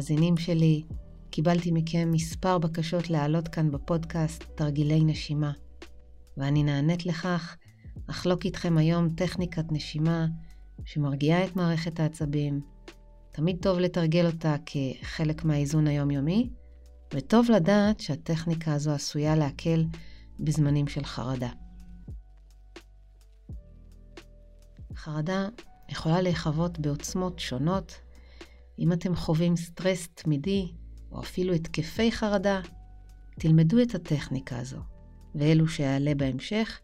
המאזינים שלי, קיבלתי מכם מספר בקשות להעלות כאן בפודקאסט תרגילי נשימה, ואני נענית לכך אחלוק איתכם היום טכניקת נשימה שמרגיעה את מערכת העצבים. תמיד טוב לתרגל אותה כחלק מהאיזון היומיומי, וטוב לדעת שהטכניקה הזו עשויה להקל בזמנים של חרדה. חרדה יכולה להיחוות בעוצמות שונות. אם אתם חווים סטרס תמידי, או אפילו התקפי חרדה, תלמדו את הטכניקה הזו, ואלו שיעלה בהמשך,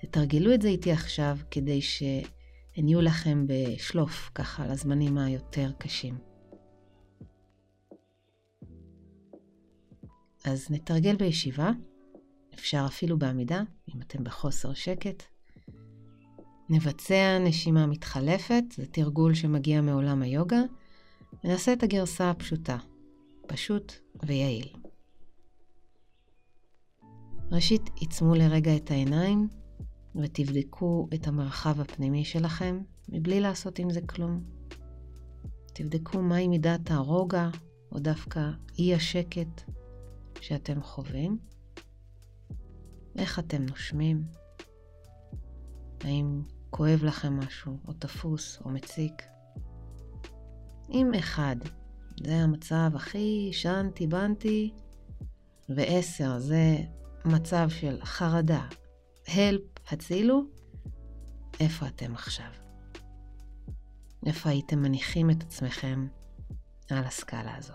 תתרגלו את זה איתי עכשיו כדי שהן יהיו לכם בשלוף, ככה, לזמנים היותר קשים. אז נתרגל בישיבה, אפשר אפילו בעמידה, אם אתם בחוסר שקט. נבצע נשימה מתחלפת, זה תרגול שמגיע מעולם היוגה. ונעשה את הגרסה הפשוטה, פשוט ויעיל. ראשית, עיצמו לרגע את העיניים ותבדקו את המרחב הפנימי שלכם מבלי לעשות עם זה כלום. תבדקו מהי מידת הרוגע או דווקא אי השקט שאתם חווים. איך אתם נושמים? האם כואב לכם משהו, או תפוס, או מציק? אם אחד, זה המצב הכי שנתי בנתי, ועשר, זה מצב של חרדה, הלפ, הצילו, איפה אתם עכשיו? איפה הייתם מניחים את עצמכם על הסקאלה הזו?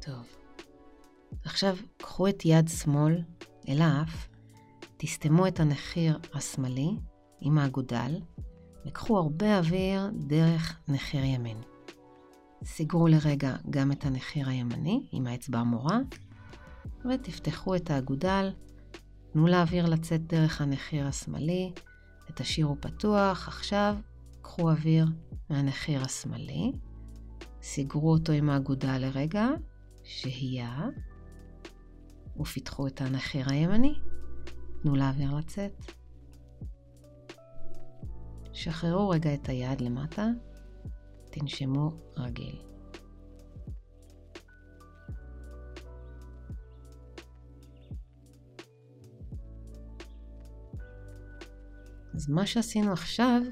טוב. עכשיו קחו את יד שמאל אל האף, תסתמו את הנחיר השמאלי עם האגודל, וקחו הרבה אוויר דרך נחיר ימין. סגרו לרגע גם את הנחיר הימני עם האצבע המורה, ותפתחו את האגודל, תנו לאוויר לצאת דרך הנחיר השמאלי, ותשאירו פתוח. עכשיו קחו אוויר מהנחיר השמאלי, סגרו אותו עם האגודל לרגע, שהייה, ופיתחו את הנחיר הימני. תנו לאוויר לצאת. שחררו רגע את היד למטה, תנשמו רגיל. אז מה שעשינו עכשיו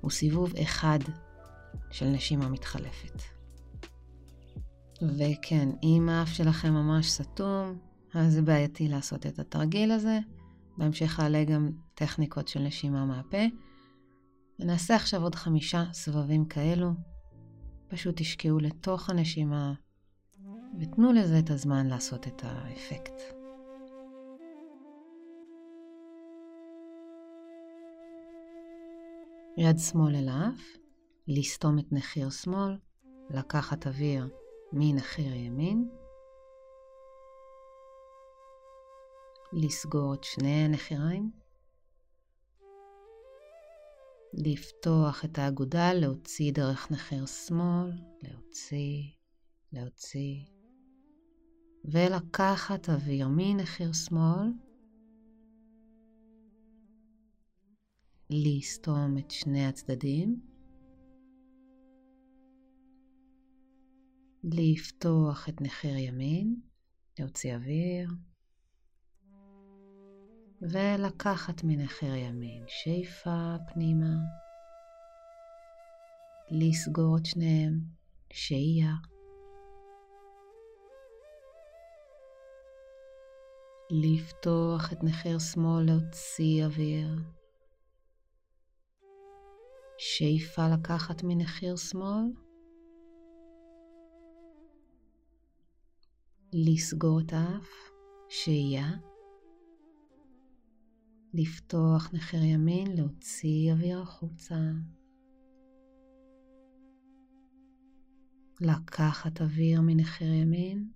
הוא סיבוב אחד של נשימה מתחלפת. וכן, אם האף שלכם ממש סתום, אז זה בעייתי לעשות את התרגיל הזה. בהמשך אעלה גם טכניקות של נשימה מהפה. ונעשה עכשיו עוד חמישה סבבים כאלו. פשוט תשקעו לתוך הנשימה ותנו לזה את הזמן לעשות את האפקט. יד שמאל אל האף, לסתום את נחיר שמאל, לקחת אוויר מנחיר ימין, לסגור את שני הנחיריים, לפתוח את האגודל, להוציא דרך נחיר שמאל, להוציא, להוציא, ולקחת אוויר מנחיר שמאל, לסתום את שני הצדדים, לפתוח את נחיר ימין, להוציא אוויר, ולקחת מנחיר ימין שאיפה פנימה, לסגור את שניהם, שהייה. לפתוח את נחיר שמאל, להוציא אוויר. שאיפה לקחת מנחיר שמאל. לסגור את האף, שהייה. לפתוח נחיר ימין, להוציא אוויר החוצה. לקחת אוויר מנחיר ימין.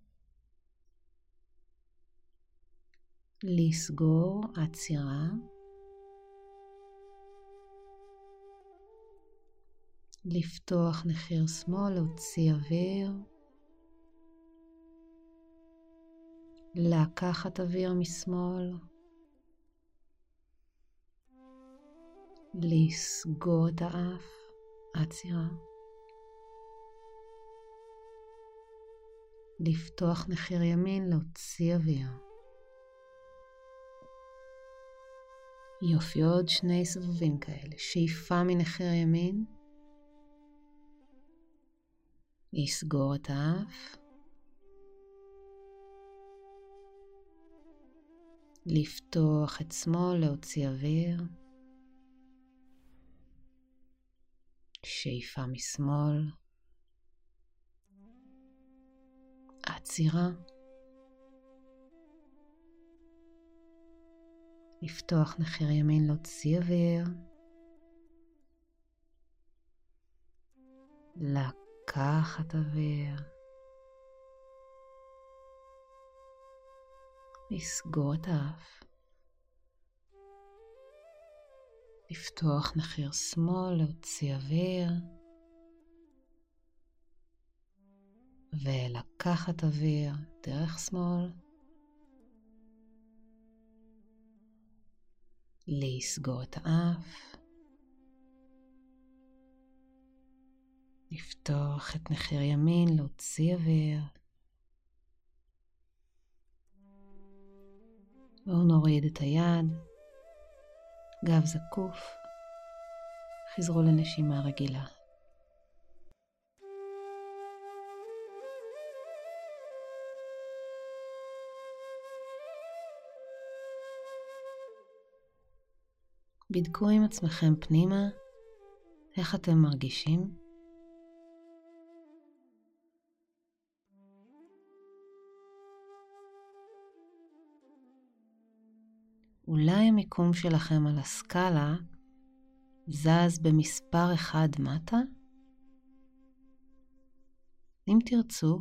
לסגור עצירה. לפתוח נחיר שמאל, להוציא אוויר. לקחת אוויר משמאל, לסגור את האף, עצירה. לפתוח נחיר ימין, להוציא אוויר. יופי, עוד שני סבבים כאלה. שאיפה מנחיר ימין. לסגור את האף. לפתוח את שמאל, להוציא אוויר. שאיפה משמאל. עצירה. לפתוח נחיר ימין, להוציא אוויר. לקחת אוויר. לסגור את האף. לפתוח נחיר שמאל, להוציא אוויר. ולקחת אוויר דרך שמאל. לסגור את האף. לפתוח את נחיר ימין, להוציא אוויר. בואו נוריד את היד, גב זקוף, חזרו לנשימה רגילה. בדקו עם עצמכם פנימה איך אתם מרגישים. אולי המיקום שלכם על הסקאלה זז במספר אחד מטה? אם תרצו,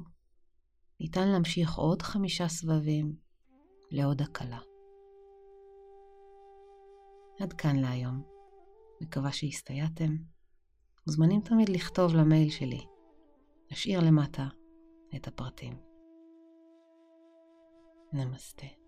ניתן להמשיך עוד חמישה סבבים לעוד הקלה. עד כאן להיום. מקווה שהסתייעתם. מוזמנים תמיד לכתוב למייל שלי. נשאיר למטה את הפרטים. נמסטה.